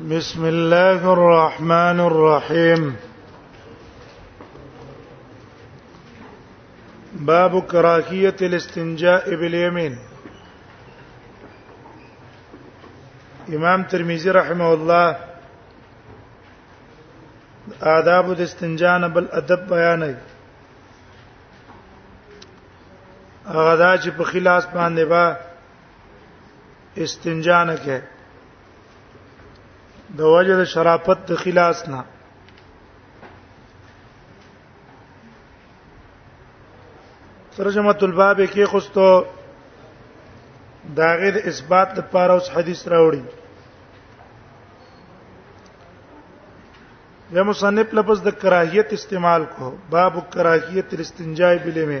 بسم الله الرحمن الرحيم باب كراهية الاستنجاء باليمين امام ترمذی رحمه الله آداب د استنجاء نه بل ادب بیانوي هغه دا چې په خلاص باندې با استنجا نه کې د وجه د شرافت د خلاص نه ترجمه الباب کې خوستو دا غیر اثبات لپاره اوس حدیث راوړي یا مصنف لفظ د کراهیت استعمال کو باب کراهیت الاستنجاء بالمه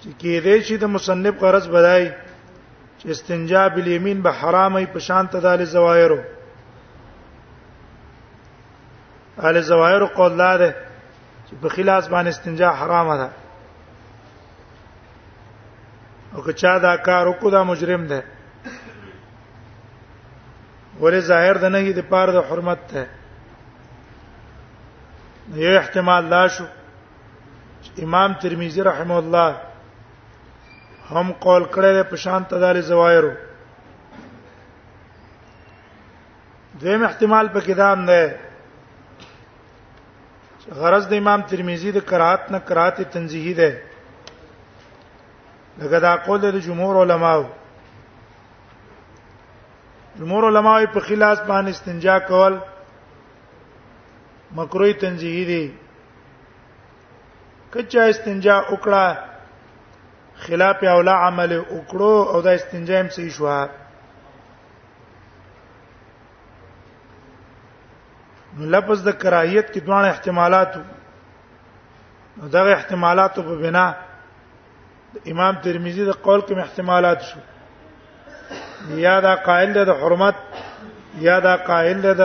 چې کې دې چې د مصنف غرض بدای چې استنجا بالیمین به حرامه په شان ته دال زوایرو اهل زوایرو قول لا ده چې په خلاص باندې استنجا حرامه ده او که چا دا کار وکړ دا مجرم ده ولې ظاهر ده نه دي پاره د حرمت ته یو احتمال لا شو امام ترمذی رحم الله هم قول کړی په شان تدال زوایرو دویم احتمال پکې دا هم ده غرض د امام ترمذی د قرات نه قرات تنزیهی ده لکه دا قول د جمهور علماو جمهور علماو په خلاف باندې استنجا کول مکروه تنزیهی دی کچا استنجا وکړه خلاف اولا عمل وکړو او دا استنجا هم صحیح شو نو لفظ د کراهیت کې دوه احتمالات نو دا احتمالات په بنا امام ترمذی د قول کې احتمالات شو یا دا قائل ده د حرمت یا دا قائل ده د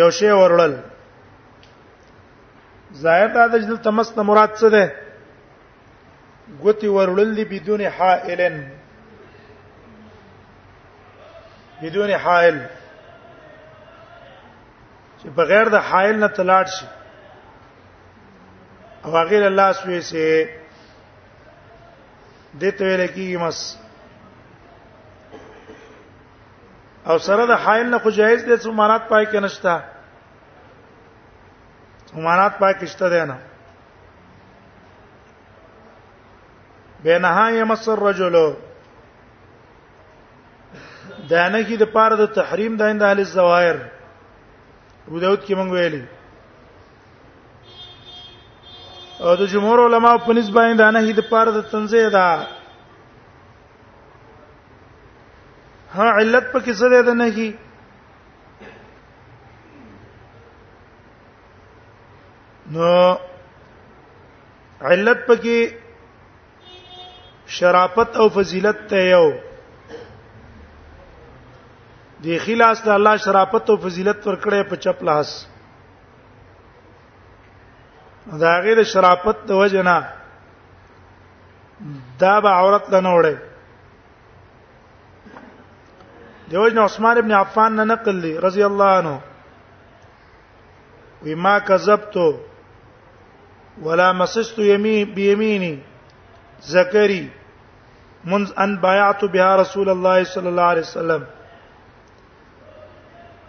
یو شی ورړل ظاهر دا د جدل تمس نه مراد څه ده ګوتی ورړل دی بدون حائلن بدون حائل چې بغیر د حائل نه تلاړ شي او غیر الله سوي سي دته ویل کیږي مس او سره د حائل نه خو جایز دي چې امارات پای کې نشتا امارات پای کې شته دی نه بینها یمس الرجل دا نه کې د پاره د تحریم د اند اهل الزوایر وداوت کې مونږ ویلي او د جمهور علما په نسبت باندې نه هی د پاره د تنزیه ده ها علت پکې څه ده نه کی نو علت پکې شرافت او فضیلت ته یو دی خلاص د الله شرافت او فضیلت ورکړې په چپ لاس دا غیر شرافت د وجنه دا به عورت لنه وړي دیوژن عثمان ابن عفان نه نقل لي رضی الله عنه وما كذبت ولا مسست يمي بيميني ذكري منذ ان بايعت بها رسول الله صلى الله عليه وسلم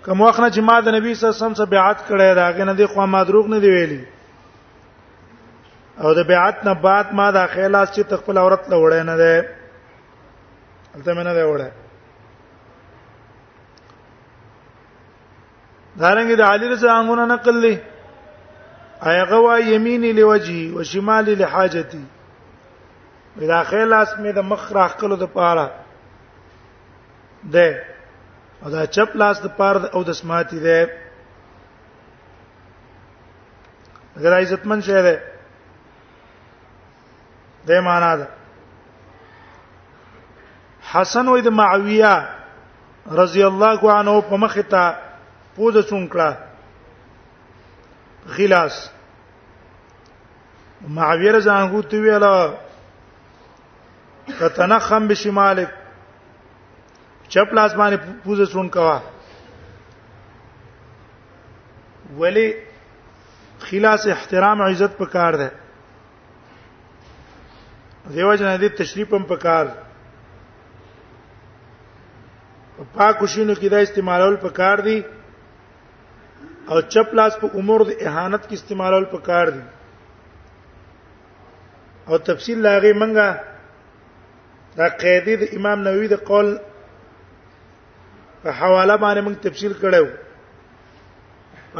کوم وخت نه چې ما د نبی صلی الله علیه وسلم سره بیعت کړی دا غنه دی خو ما دروغ نه دی ویلي او د بیعت نه بعد ما دا خیلاس چې تخپل عورت له وړه نه ده البته مې نه ده وړه دارنګ د علی رضی الله عنه نقل لې ایغه وا یمینی لوجی و شمالی لحاجتی دا خیلاس مې د مخ راخلو د پاره ده او دا چپ لاس د پار او د سماعتي ده اگر عزتمن شه ده د معنا ده حسن وې د معاویه رضی الله عنه په مخ ته پوز چونکړه خلاص معاویه رضی الله عنه ته ویله تتنخم بشمالک چپ لاس باندې پوزه سون کوا ولی خلاص احترام عزت پکار ده دیو جن دې تشریف هم پکار پاک شینو کې دا استعمالول پکار دي او چپ لاس په امور د اهانت کې استعمالول پکار دي او تفصیل لاغه منګه دا قاعده د امام نووي د قول په حواله باندې موږ تفصیل کړو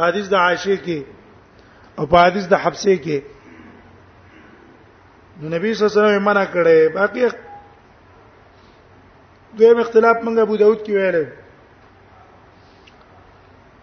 حدیث د عائشه کې او په حدیث د حفصه کې نو نبی صلی الله علیه وسلم منع کړي باقي دویم اختلاف موږ ابو داود کې ویل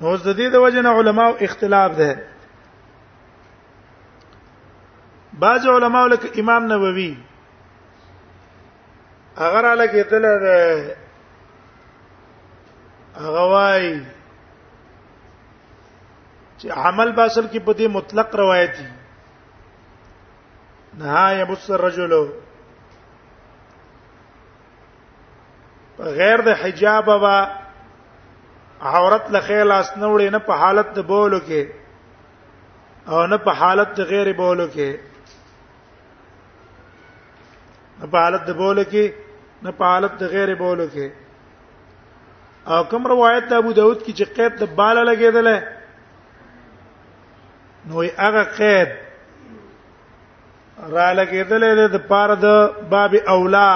نو د دې د وجنه علماو اختلاف ده بعض علماو لکه امام نووي هغه را لګیدل ده هغه وای چې عمل باسل کې په دې مطلق روایت دي نه یبص الرجل غیر د حجاب با عورت لخه لاس نه وړي نه په حالت د بولو کې او نه په حالت د غیر بولو کې نه په حالت د بولو کې نه په حالت د غیر بولو کې او کوم روایت د ابو داود کې چې قید د بالا لګیدل نو هغه قید را لګیدلې د پاره د باب اولا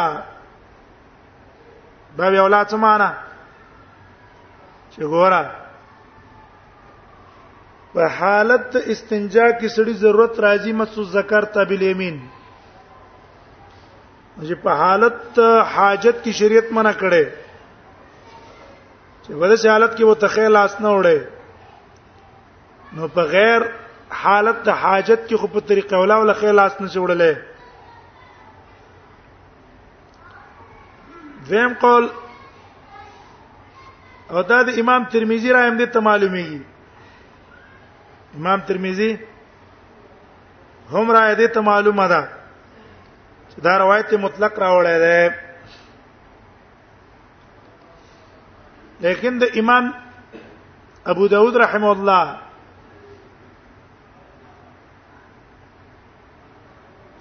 باب اولا څه معنا چې ګوره په حالت استنجا کې سړي ضرورت راځي مس ذکر تبل یمین چې په حالت حاجت کې شریعت منع کړي چې په دې حالت کې وو تخیل اس نه وړي نو په غیر حالت د حاجت کې خو په طریقه ولا ولا خیر لاس نه جوړلې دویم قول او دا د امام ترمذی را هم دې ته معلومیږي امام ترمذی هم را دې ته معلومه ده دا روایت مطلق راوړی دی لیکن د امام ابو داود رحمه الله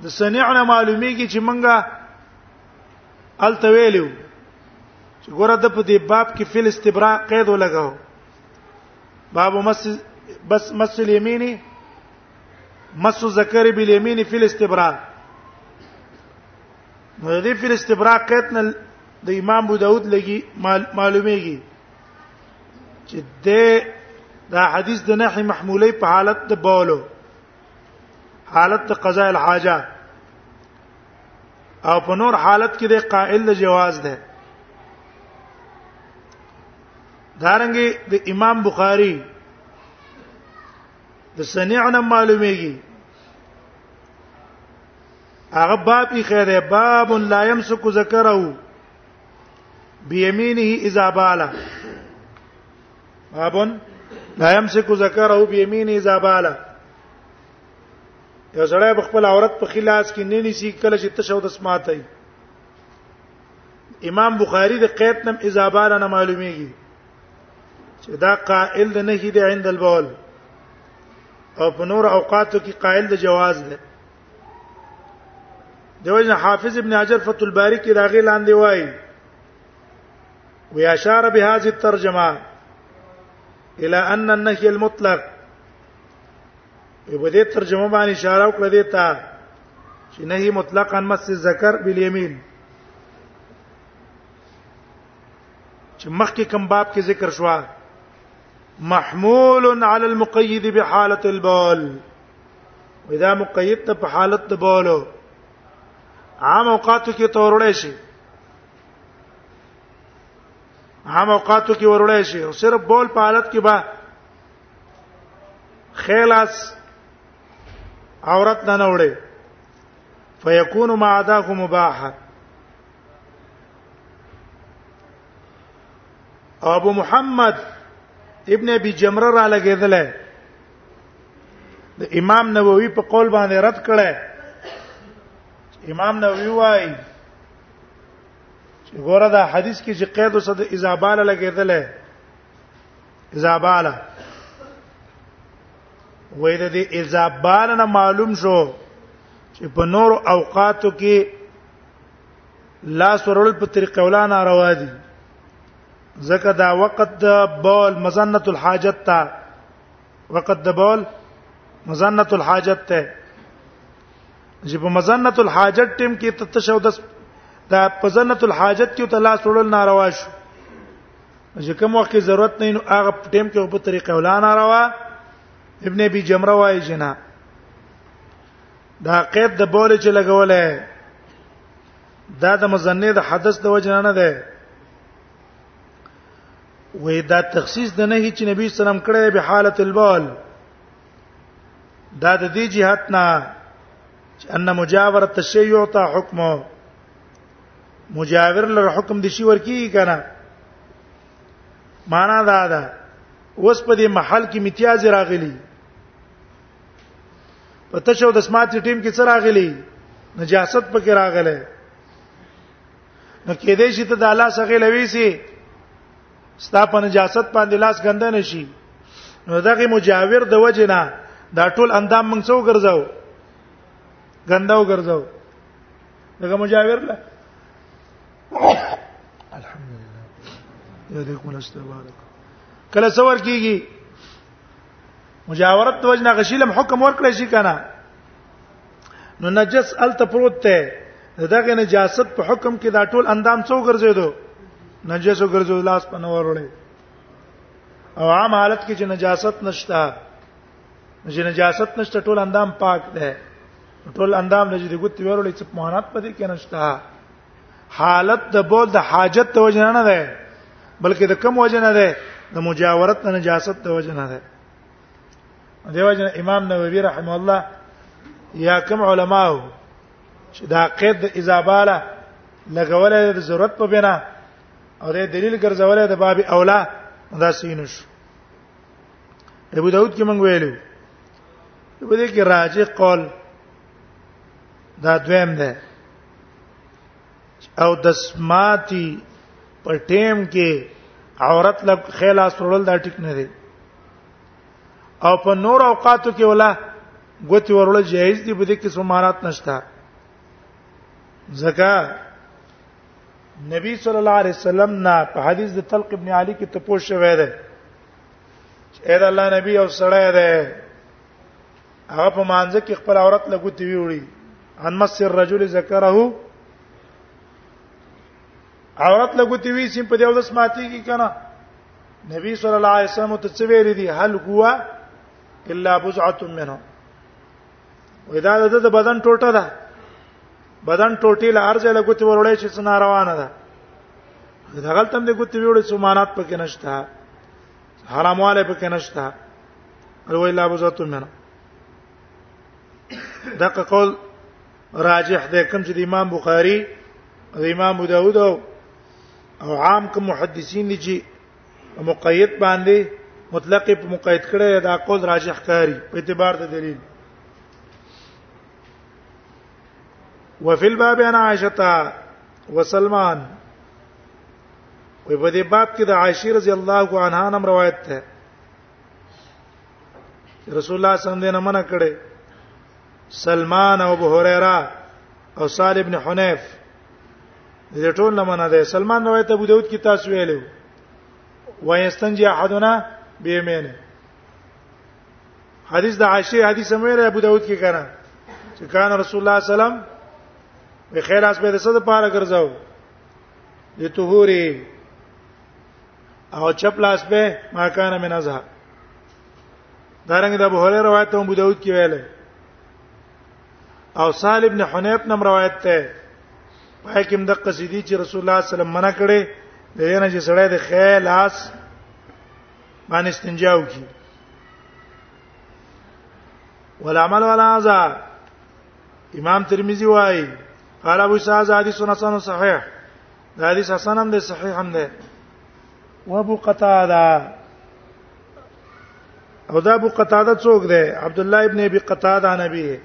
د سنعنا معلومیږي چې مونږه الته ویلو چې ګوره د په دې باب کې فل استبراء قید ولګاو باب مس بس مس الیمینی مس ذکر بالیمینی فل استبراء نو د دې فل استبراق قید نه د امام ابو داود لګي معلومیږي چې د دا حدیث د نحی محمولی په حالت د بولو حالت د قضاء الحاجه او په نور حالت کې د قائل د جواز ده دارنګي د امام بخاری د سنیعنا معلومیږي هغه باب یې خیره باب لا يمسك ذکره بيمينه اذا بالا باب لا يمسك ذکره بيمينه اذا بالا یو سړی په خپل عورت په خلاص کې نه نسی کله چې تشهود اسماته امام بخاری د قید نم اذا بالا نه معلومیږي چې دا قائل د نهي د عند البول او په نور اوقاتو کې قائل د جواز ده دوجه حافظ ابن حجر فتح الباری کې داغه لاندې وایي ويشار بهذه الترجمه الى ان النهي المطلق په دې ترجمه باندې اشاره وکړه دې ته چې نهي مطلقاً مس ذکر بالیمین چې مخکې کوم باب کې ذکر شو محمول على المقيد بحاله البول اذا مقید ته په حالت د بولو عام اوقاتو کې تورړې شي عام اوقاتو کې ورړې شي او صرف بول په حالت کې با خیلاس عورت نه نه وړي فیکون ما عداه مباحه ابو محمد ابن ابي جمره را لګیدل د امام نووي په قول باندې رد کړي امام نووي وايي چې ګوره دا حدیث کې چې قید اوسه د اذاباله لګیدل اذاباله وې د دې اذاباله نه معلوم شو چې په نور اوقاتو کې لاس ورول په طریقه ولا ناروا دي ځکه دا وخت د بول مزنه الحاجت ته وقت د بول مزنه الحاجت ته چې په مزنه الحاجت ټیم کې تتشو د دا مزنه الحاجت کې ته لاس وړل ناروا شو چې کوم وخت کې ضرورت نه نو هغه ټیم کې په طریقه ولا ناروا ابن ابي جمره وايي جنا دا قید د بول چې لګولې دا د مزنه د حدث د وجنه نه ده وې دا تخصیص د نه هیڅ نبی سلام کړه به حالت البول دا د دې جهات نه ان مجاورت الشیء ته حکم مجاور لر حکم د شی ورکی کنه معنا دا ده اوس په دې محل کې امتیاز راغلی په تشو د سمارټ ټیم کې څه راغلی نجاست پکې راغله نو کې دې شي ته د الله څخه لوي سي ستا په نجاست باندې لاس ګند نه شي نو دغه مجاور د وجنه دا ټول اندام موږ څو ګرځاو ګنداو ګرځاو دغه مجاور لا الحمدلله یا دې کوم استبارک کله څور کیږي مجاورت د وجنه غشیلم حکم ورکړی شي کنه نو نجس الته پروت ته دغه نجاست په حکم کې دا ټول اندام څو ګرځیدو نجس ګرځیدو لاس په نور وړي او عام حالت کې چې نجاست نشته چې نجاست نشته ټول اندام پاک دی ټول اندام لږ دی ګوت ویرولې چې مهانت پدې کې نشته حالت د بول د حاجت ته وجه نه ده بلکې د کم وجه نه ده د مجاورت نه نجاست ته وجه نه ده دیو جن امام نووي رحم الله یا کوم علماو چې دا قید د اذاباله لګولې د ضرورت په بنا او د دلیل ګرځولې د باب اولا دا سینو شو ابو داود کې مونږ ویلو په دې کې راجح قول دا دویم ده او د سماعتي په ټیم کې عورت لب خیلا سرول دا ټیک نه دی او په نور اوقاتو کې ولا غوتی ورول جایز دی په دې کې سمارات نشته زکا نبی صلی الله علیه وسلم نا په حدیث د طلق ابن علی کې ته پوښ شوې ده چې اې الله نبی او سړی ده هغه په مانځ کې خپل عورت لګوتی ویوړي ان مس الرجل ذکره عورت لګوتی وی سیم په دې ولس ماتي کې کنه نبی صلی الله علیه وسلم ته څه ویل دي هل هو الا بزعه منه ودا د بدن ټوټه ده بدن ټوټي له ارزه له ګوتې ورولې چې څنګه روانه ده دا غلط هم د ګوتې ویوړې سمانات پکې نشته حرامواله پکې نشته الو الا بزعه منه دغه قول راجح ده کوم چې د امام بخاری د امام ابو داود او او عام کوم محدثین دي چې مقید باندې مطلق په مقید کړه دا قول راجح کاری په اعتبار د دلیل وفي الباب عن عائشه وسلمان وي په دې باب کې د عائشه رضی الله عنها نم روایت ده رسول الله صلی الله علیه وسلم منع کړي سلمان او ابو هريره او صالح ابن حنيف دې ټول نه منه ده سلمان روایت ابو داود کې تاسو ویلو ويستنجي احدنا بيمينه حدیث د عائشه حدیث مې له ابو داود کې کړه چې کان رسول الله صلی الله علیه وسلم به خیر اس به د صد پاره ګرځاو د طهوري او چپ لاس به ما کان من ازه دارنګ د ابو هريره روایت هم ابو داود کې ویل او سال ابن حنیف نم روایت ته پای کې د قصیدی چې رسول الله صلی الله علیه وسلم منع کړي د دې نه چې سړی د خیل اس باندې استنجا وکړي والعمل ولا ذا امام ترمذی وايي قال ابو سعد حدیث حسن صحیح دا حدیث حسن هم دی صحیح هم دی وابو قتاده او دا ابو قتاده څوک دی عبد الله ابن ابي قتاده نبی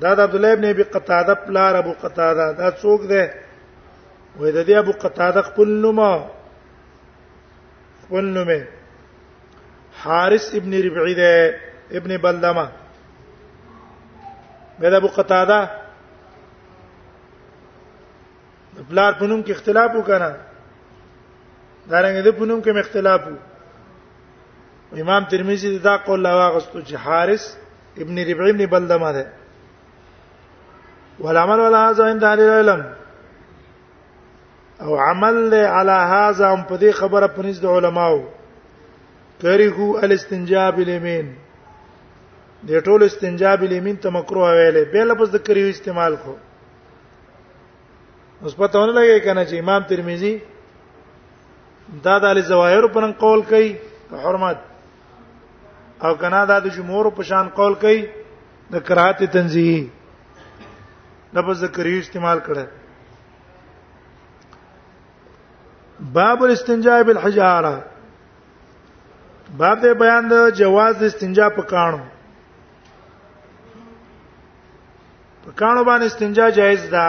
دا د عبد الله ابن ابي قتاده پلار ابو قتاده دا څوک دی وې د دې ابو قتاده خپل نوم خپل نوم حارث ابن ربعي ده ابن بلدمه بل ابو قتاده د پلار په نوم کې اختلاف وکړه دا رنګ د په نوم کې اختلاف وو امام ترمذی دا قول لا واغستو چې حارث ابن ربعی ابن بلدمه ده والعمل على هذا عند اهل العلم او عمل على هذا هم په دې خبره پنځ د علماو کرهو الاستنجاء بالیمین د ټول استنجاء بالیمین ته مکروه ویلې به لفظ د کریو استعمال کو اوس پته ونه لګی کنه چې امام ترمذی دا د علی زوایر په نن قول کوي په حرمت او کنا دا د جمهور په شان قول کوي د قرات تنزیه لفظ ذکری استعمال کړه باب الاستنجاء بالحجاره باب د بیان د جواز استنجا په کانو په کانو باندې استنجا جایز ده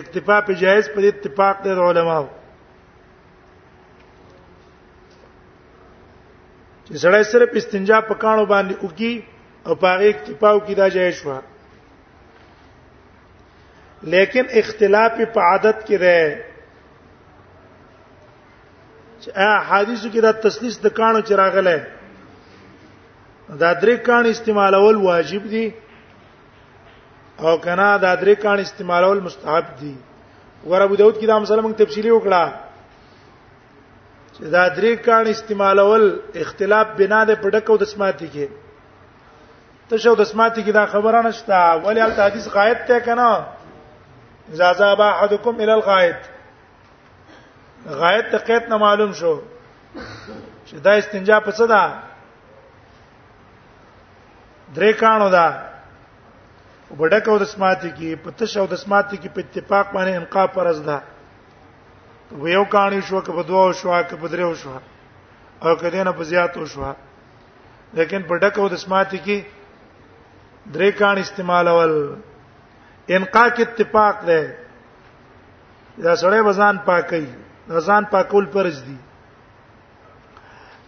اکتفا په جایز په اتفاق د علماو چې سړی صرف استنجا په کانو باندې وکي او په هغه اکتفا وکي دا جایز شو لیکن اختلاف په عادت کې ده چې احادیث کې دا تسلیث د کانو چې راغله دا درې کان استعمالول واجب دي او کنا دا درې کان استعمالول مستحب دي ور ابو داود کې دا مسله موږ تفصیلی وکړه چې دا درې کان استعمالول اختلاف بنا ده په ډکو د سماعتي کې تشو د سماعتي کې دا خبره نشته ولی حدیث غایت ته کنا اذا ذهب احدكم الى الغائط غایت ته قید نه معلوم شو چې دا استنجا په څه ده درې کانو ده وبډک او د سماعتي کې په تش او د سماعتي کې په اتفاق باندې انقا فرض ده و یو کانو شو که په دوه شو که په درو شو او کله نه په زیاتو شو لیکن په ډک او د سماعتي کې درې کان استعمالول انقا کې اتفاق ده دا سړی بزان پاکي ځان پاکول پرز دي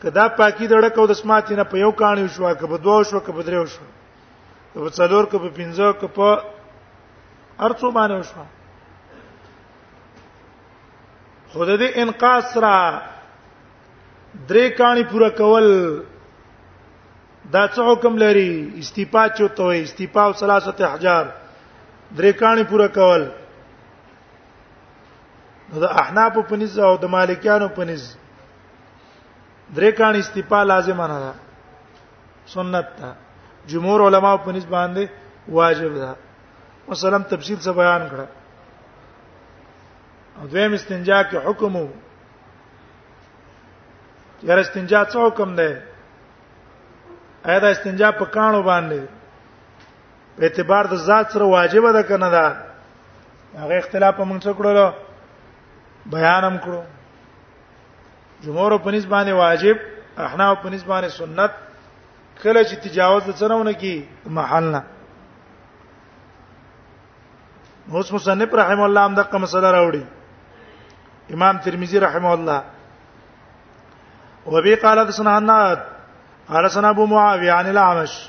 کدا پاکي دړه کو د سماعتي نه په یو کانیو شو که په دوه شو که په دریو شو که په څلور که په پنځه که په ارڅو باندې شو خود دې انقاص را درې کانی پورا کول دا څه حکم لري استیپا چوتوي استیپا او ثلاثه احجار درې کانی پورا کول نو د احناف په نس او د مالکیانو په نس درې کان استفاء لازم نه ده سنت ده جمهور علما په نس باندې واجب ده مثلا تفصیل څه بیان کړه او دویم استنجا کې حکم وو یار استنجا څه حکم ده اېدا استنجا په کانو باندې په اعتبار د ذات سره واجب ده کنه دا هغه اختلاف په موږ کړو بیان هم کړو جمهور په نسبت باندې واجب احناف په نسبت باندې سنت کله چې تجاوز وڅنونه کی محل نه اوس مصنف رحم الله هم دغه مسله راوړي امام ترمذی رحم الله وبي قال حدثنا حناد قال سنا ابو معاويه عن الاعمش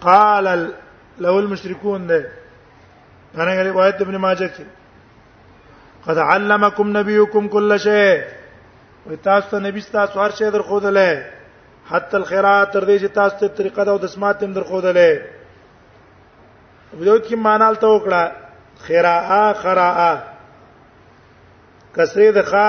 قال له المشركون ده انا روایت ابن ماجه کې قد علمکم نبیکم کل شی تاسو ته نبی تاسو هر شی در خو دله حتی الخيرات تر دې چې تاسو ته طریقه دا او د سمات هم در خو دله وجود کې معنی ته وکړه خراء خراء کسره د خا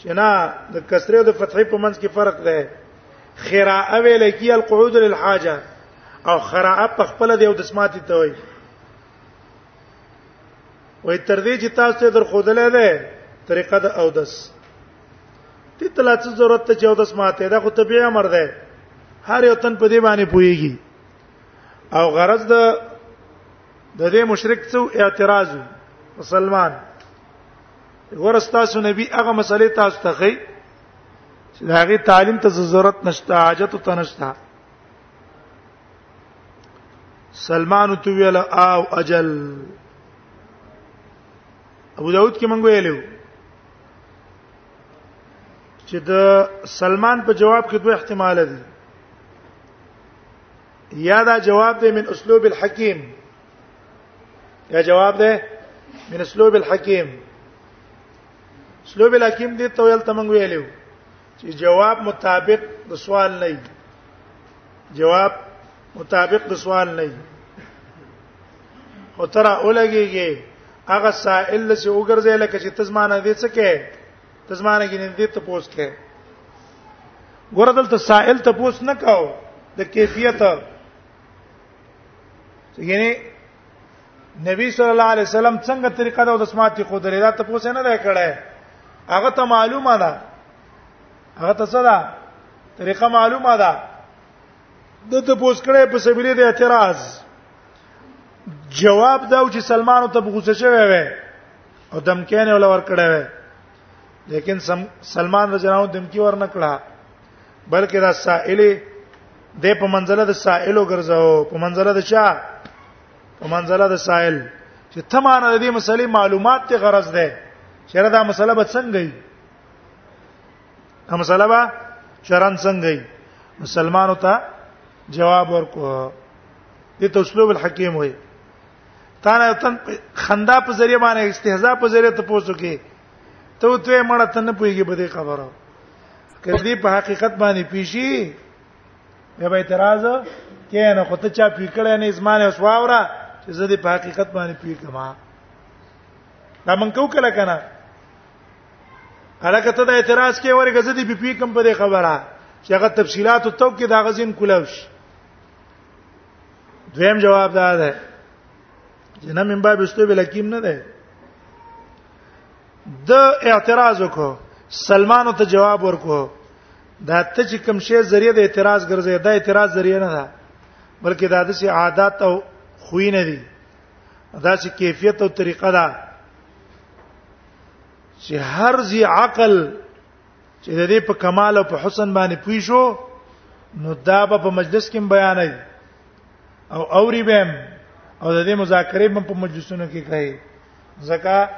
چې نه د کسره د فتحې په منځ کې فرق دی خراء ویل کی القعود للحاجه او خراء په خپل دی او د سماعت ته وایي وې تر دې چې تاسو ته در خودلې ده طریقه د اودس تی تلا څه ضرورت ته چې اودس ماته ده خو طبيعي امر ده هر یو تن په دې باندې پويږي او غرض د د دې مشرک څو اعتراض مسلمان ورستا سو نبی هغه مسلې تاسو ته خي چې دا غي تعلیم ته ضرورت نشته حاجت ته نشته سلمان تو ویل او اجل ابو داود کې مونږ ویلو چې د سلمان په جواب کې دوه احتمال دي یا دا جواب دی من اسلوب الحکیم یا جواب دی من اسلوب الحکیم اسلوب الحکیم دې ته ویل تمنګ ویلو چې جواب مطابق د سوال نه جواب مطابق د سوال نه او ترا اولګيږي هغه سائل چې وګرځي لکه چې تزمانه دې څه کې ته زمانه کې نه دې ته پوس کې ګور دلته سائل ته پوس نه کاو د کیفیت یعنی نبی صلی الله علیه وسلم څنګه طریقه د اسمات خو درې دا ته پوس نه ده کړه هغه ته معلومه ده هغه ته څه ده طریقه معلومه ده د ته پوس کړه په سبیل د اعتراض جواب دا چې سلمانو ته غوسه شوی وي او دمکین ول ور کړه وې لیکن سلمان رضی الله عنه دمکی ور نه کړه بلکې دا سائل د په منزله د سائلو ګرځاو په منزله د چا په منزله د سائل چې تمانه د دې مسلې معلومات ته غرض ده چیرې دا مسله به څنګه وي دا مسله به شرن څنګه وي مسلمانو ته جواب ورکو دې ته اسلوب الحکیم وي تا نه تن خندا په ذریعہ باندې استهزاء په ذریعہ ته پوسو کې ته ته مړه ته نه پويږي په دې خبره کدی په حقیقت باندې پیشي بیا به اعتراض کینه خو ته چا پیکړې نه زمانه وسواوره چې زه دې په حقیقت باندې پیکما دا من کو کله کنه هلکه ته د اعتراض کې ورګه زه دې په پیکم په دې خبره چې هغه تفصيلات او تو کې دا غزين کولاوش دویم جواب دا ده چې نه من باب استوب لکیم نه ده د اعتراض وکړو سلمانو ته جواب ورکو دا ته چې کوم شی ذریعہ د اعتراض ګرځي دا اعتراض ذریعہ نه ده بلکې دا د سي عادت او خوې نه دي دا چې کیفیت او طریقه ده چې هر ذی عقل چې د دې په کمال او په حسن باندې پوي شو نو دا به په مجلس کې بیانای او اوري به او د دې مذاکره به په مجلسونو کې کوي ځکه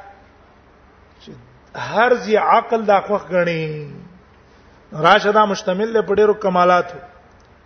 چې هر ځي عقل دا خوخ غني راشه دا مشتمل له ډېرو کمالاتو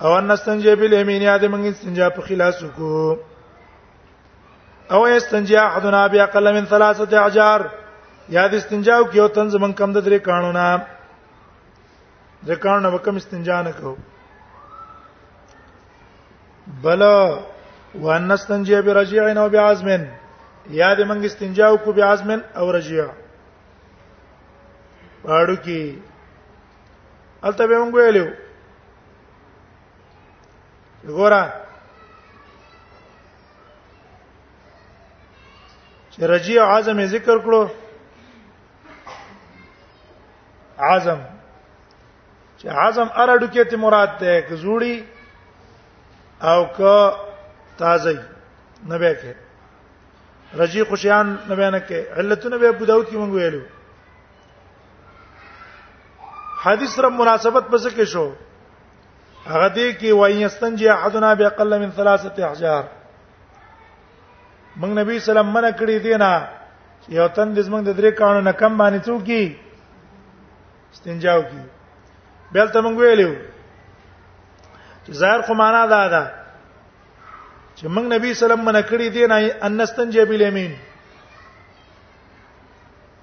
او ان استنجا بالیمین یاد موږ استنجا په خلاص کو او استنجا احدنا بیا قل من ثلاثه احجار یاد استنجا او کیو تنز من کم د درې قانونا د قانون وکم استنجا نه کو بل وان استنجا برجیع او بعزم یاد موږ استنجا کو بعزم او رجیع پاړو کې البته به موږ ویلو ګورا چې رجی او عزم ذکر کړو عزم چې عزم ارډو کې ته مراد ده ک زوړی او ک تازه نه به کې رجی خوشیان نه به نه کې علتونه به ابو داود کې مونږ ویلو حدیث سره مناسبت به څه شو هغه دې کې وایي استنجي احدنا باقل من ثلاثه احجار موږ نبی سلام منع کړی دی نه یو تن د زمنګ د درې کانو نه کم باندې څوکي استنجاو کی بل ته موږ ویلو چې ظاهر خو معنا دا ده چې موږ نبی سلام منع کړی دی نه ان استنجي بالیمین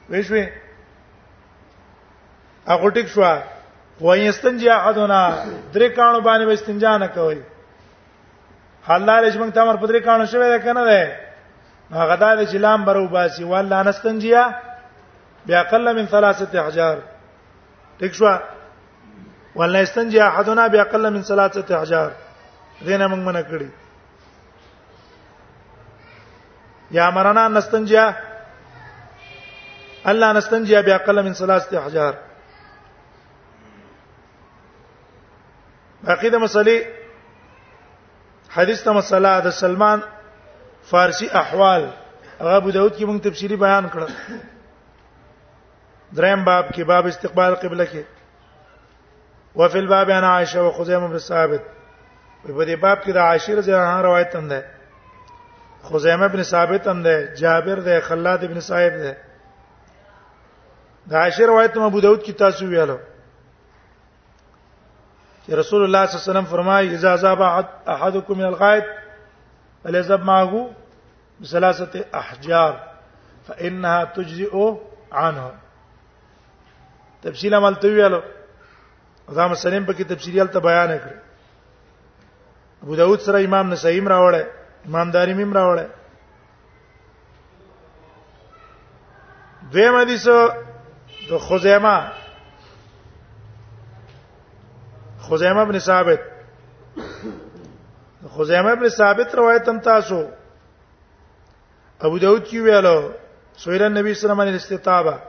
وښوي هغه ټیک شو وینستنجا احدنا درې کانو باندې وستنجا نه کوي حلال چې موږ تمر په درې کانو شوی ده کنه ده هغه دا چې لام برو باسي ولا نستنجیا بیا قل من ثلاثه احجار ټیک شو ولا نستنجیا احدنا بیا قل من ثلاثه احجار دینه موږ منه کړی یا مرنا نستنجا الله نستنجا بیا قلم من ثلاثه احجار باقی د مسلې حدیث ته مسله د سلمان فارسی احوال هغه ابو داود کې موږ تفصیلی بیان کړ دریم باب کې باب استقبال قبله کې وفي الباب عن عائشه وخزيمه بن ثابت په دې باب کې د عائشه رضی الله عنها روایت هم ده خزیمه بن ثابت هم ده جابر ده خلاد بن صاحب ده د عائشه روایت ابو داود کې تاسو ویلو چې رسول الله صلی الله علیه وسلم فرمایي اذا ذاب احدکم من الغائط فليذب معه بثلاثه احجار فانها تجزئ عنه تفصیل عمل ته ویلو دا مسلم په کې تفصیلیال ته بیان کړ ابو داود سره امام نسائی راوړی امام دارمی راوړی دویم حدیث د خزیمه خزیمه بن ثابت خزیمه ابن ثابت روایت هم تاسو ابو داود کی ویلو سویل النبي صلی الله علیه وسلم الاستطابه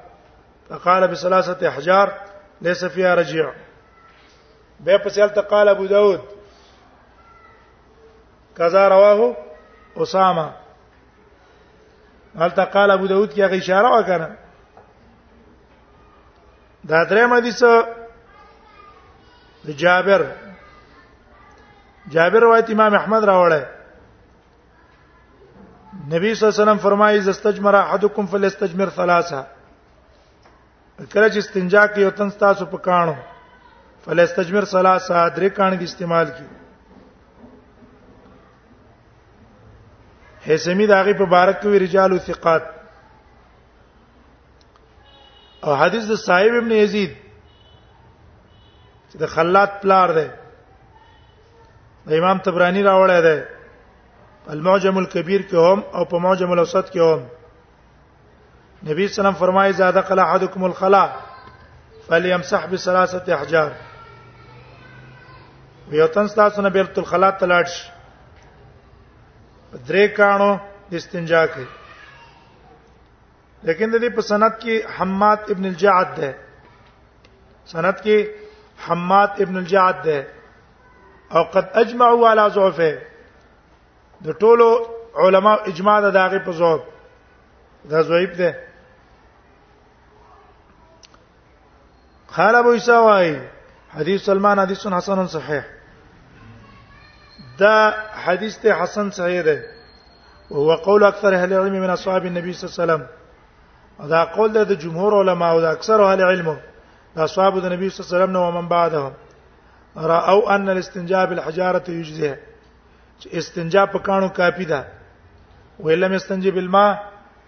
فقال بثلاثه احجار ليس فيها رجيع به په سیل تقال ابو داود کذا رواه اسامه هل تقال ابو داود کی هغه اشاره وکړه دا درې مدي څه جابر جابر روایت امام احمد راوړی نبی صلی الله علیه وسلم فرمایي زستجمر احدکم فليستجمر ثلاثه کله چې استنجا کوي او تن تاسو په کانو فلستجمر ثلاثه درې کانې د استعمال کی حسمی داغه په بارک کې رجال او ثقات او حدیث د صاحب ابن یزید چې د خلات پلار دی د امام تبرانی راوړی دی المعجم الكبير کې هم او په معجم الاوسط کې هم نبی صلی الله علیه وسلم فرمایي زاده قال احدکم الخلا فليمسح بثلاثه احجار یو تن تاسو نه بیرت الخلا تلاړ شي درې کانو استنجا کوي لیکن د دې په سند کې حماد ابن الجعد ده سند کې حماد ابن الجعد ده او قد اجمعوا على ضعفه د ټولو علما اجماع ده داغه په ضعف دا ضعیف ده قال ابو عيسى واي حديث سلمان حديث حسن صحيح دا حدیث ته حسن صحیح ده او قول اکثر اهل علم من اصحاب النبي صلی الله علیه وسلم دا قول ده د جمهور علما او د اکثر اهل علم د اصحاب د نبی صلی الله علیه وسلم او من بعدهم راوا ان الاستنجاء بالحجاره يجزئ چې استنجا په کانو کافی ده ویلم استنجي بالماء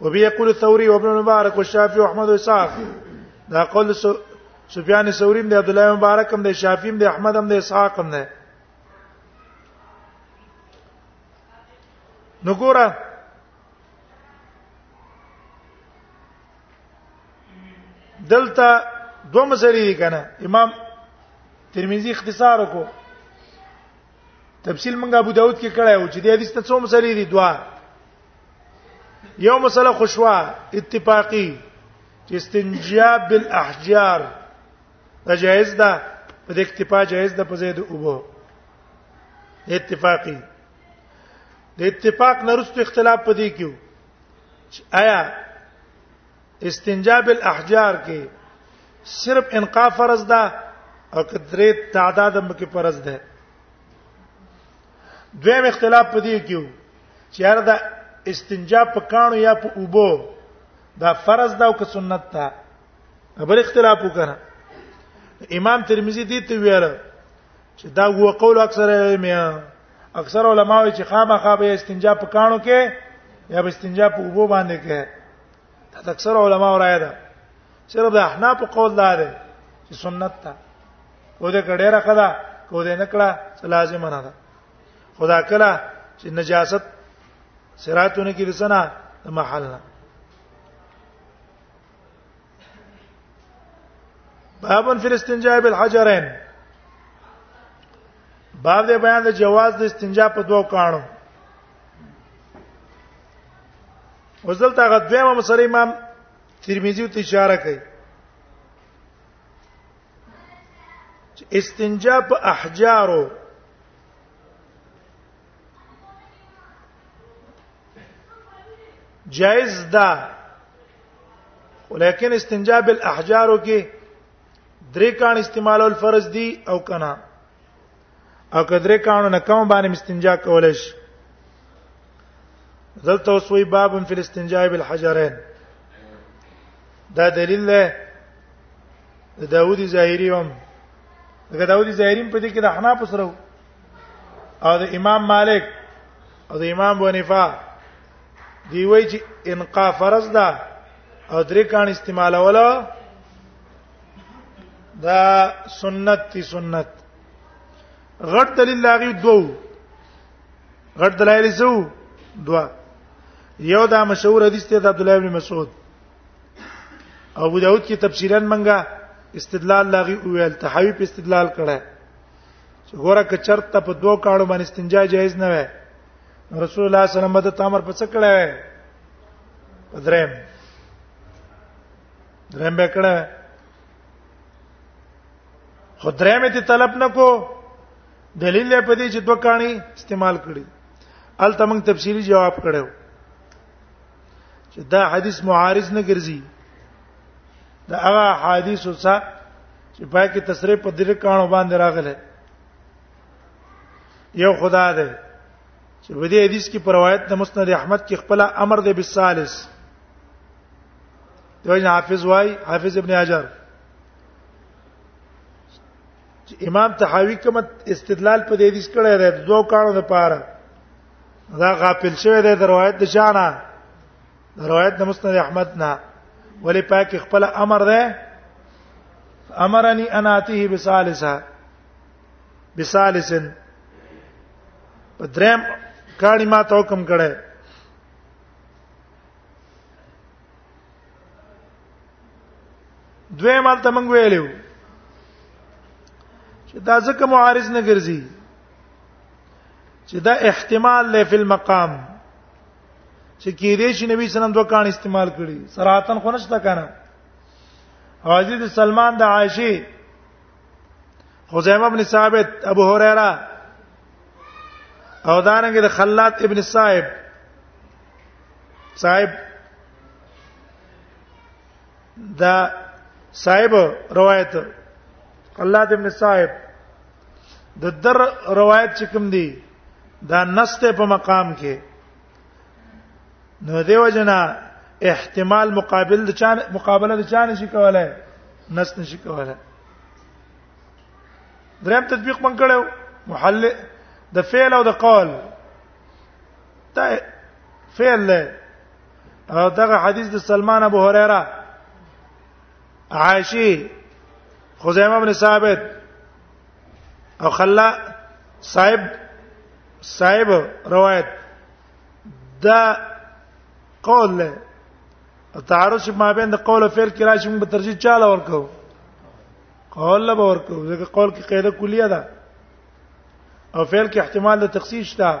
وبي يقول الثوري وابن المبارك والشافعي واحمد واسحاق دا قول سفيان الثوري دی عبد الله مبارک هم دی شافعي هم دی احمد هم دی اسحاق هم دی نو ګوره دلته دوه مسلې دي کنه امام ترمذی اختصار وکړو تفصیل منګه ابو داود کې کړه او چې د حدیث ته څو مسلې دي دوه یو مسله خوشوا اتفاقی چې استنجا بالاحجار دا جائز ده په دې اکتفا جائز ده په زید اوبو اتفاقی د اتفاق نرست اختلاف پدې کیو آیا استنجا بالاحجار کې صرف انقاء فرض ده او کدرې تعداد هم کې فرض ده دویم اختلاف پدې کیو چیر دا استنجا په کانو یا په اوبو دا فرض دا او که سنت ده بل اختلاف وکړه امام ترمذی دې ته ویل چې دا هو قول اکثر میا اکثر علما وایي چې خامخا به استنجا په کانو کې یا به استنجا په اوبو باندې کې دا اکثر علما راي ده صرف د احناف قول دا ده چې سنت ده کو دې کډه راخدا کو دې نکړه لازم نه ده خدا کلا چې نجاست سراتونه کې رسنا محلنا باب فی الاستنجاء بالحجرین باب دې بیان د جواز د استنجا په دوو کانو وزل تا غدویمه مسلې امام ترمذی ته اشاره کوي استنجا په احجارو جائز ده ولیکن استنجا بالاحجار کې درې کان استعمالول فرض دي او کنا او کدرې کانو نه کوم باندې استنجا کولای شي دلته وسوي باب فی الاستنجاء بالحجرین دا دلیل ده د داوودی ظاهری هم دغه داودي زهریم په دې کې د حناف سره او د امام مالک او د امام بونیفا دی وای چې انقا فرض ده او درې کان استعمالوله دا سنت تی سنت غټ دلیل لاغي دوه غټ دلایل زو دوا یو دا مشهور حدیث ته د عبد الله بن مسعود ابو داود کې تفصیلا منګه استدلال لاغي ویل تحوی په استدلال کړه چې ګوره ک چرته په دوه کاڼو باندې استنجا جایز نه وای رسول الله صلی الله علیه وسلم د تامر په څه کړه وای په دریم دریم به کړه خو دریم ته طلب نکو دلیل په دې چې دوه کاڼي استعمال کړي ال تمنګ تفصیلی جواب کړو چې دا حدیث معارض نه ګرځي دا هغه حدیث وسه چې پای کې تصریح په دې کانو باندې راغله یو خدا ده چې په دې حدیث کې روایت د مسند احمد کې خپل امر دی بالثالث دوی حافظ وای حافظ ابن حجر چې امام تحاوی کوم استدلال په دې حدیث کړی دی دوه کانو لپاره دا غافل شوی دی د روایت د شانه روایت د مسند احمد نه ولی پاک خپل امر ده امرني ان اتيه بثالثه بثالثن په دریم کاڼي ما ته حکم کړه دوی مال ته مونږ ویلو چې دا ځکه معارض نه ګرځي چې دا احتمال له فل مقام چې کې دې چې نبی سلام دوه کان استعمال کړي صراحتن خو نشته کنه حضرت سلمان د عائشه خزیمه ابن ثابت ابو هريره او دانګ د خلات ابن صاحب صاحب دا صاحب روایت الله دې ابن صاحب د در روایت چې کوم دی دا نسته په مقام کې نو دیو جنا احتمال مقابل د چا مقابله د چا نشي کولای نس نشي کولای دریم تطبیق من کړو محل د فعل او د قول تا فعل له او دغه حدیث د سلمان ابو هريره عائشی خزیمه بن ثابت او خلا صاحب صاحب روایت دا قول له تعارض چې ما بین د قول او فعل کې راشي موږ به ترجیح چاله ورکو قول له ورکو ځکه قول کې قاعده کلیه ده او فعل کې احتمال د تخصیص شته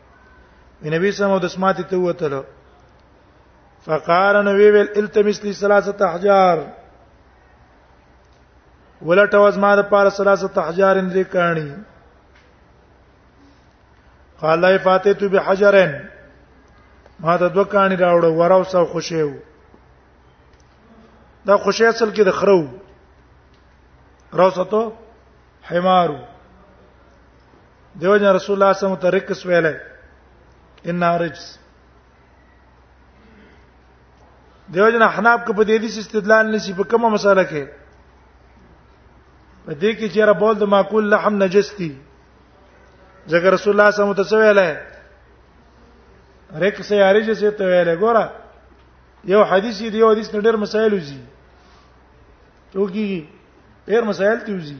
نبی سمو د سماعت ته وته فقال نبی ویل التمس لي ثلاثه احجار ولټه واز ما د پاره ثلاثه احجار اندې کانی قال لا فاتت بحجرن ما د دوه کانی راوړ وراو سو خوشیو دا خوشی اصل کې د خرو راوسته حمارو دیو جن رسول الله صلی الله علیه وسلم ته رکس ویلې ان رجس دیو جن احناب کو په دې دي استدلال نشي په کومه مسله کې په دې کې چې را بول د معقول لحم نجس دي ځکه رسول الله صلی الله علیه وسلم ته ویلې رکس یا رجس ته ویلې ګوره یو حدیث دی یو حدیث ډېر مسائل وزي ټوکی ډېر مسائل تی وزي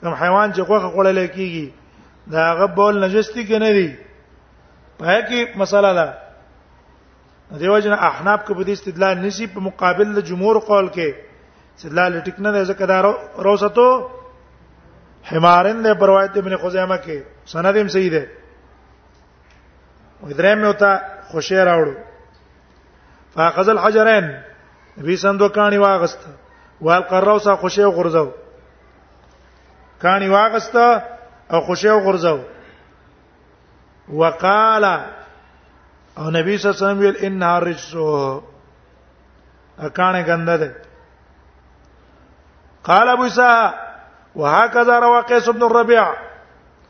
کوم حیوان چې غوخه خړل کیږي دا هغه بول نجستی کې نه دی په کې مسله ده دیو جن احناف کو بدی استدلال نشي په مقابل د جمهور قول کې استدلال ټیک نه دی ځکه دا روسته حمارن د روایت ابن خزیمه کې سند هم صحیح ده ودرې مې وتا خوشی راوړو فاخذ الحجرين نبی سم دو کانی واغست وال قرو سا خوشی غرزو کانی واغست او خوشی غرزو وقال او نبی صلی الله علیه وسلم ویل ان رجسو اکانه ګنده ده قال ابو سا وهكذا روى قيس بن الربيع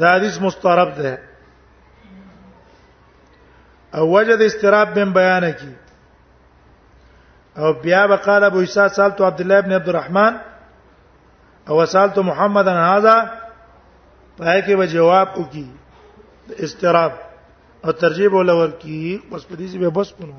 دا حدیث مسترب ده او وجه د استراب بن بیان کی او بیا وقال ابو عیسی سالت عبد الله ابن عبد الرحمن او سالت محمد ان هذا پای کې به جواب وکي استراب او ترجیب ولور کی بس په دې به بس پنو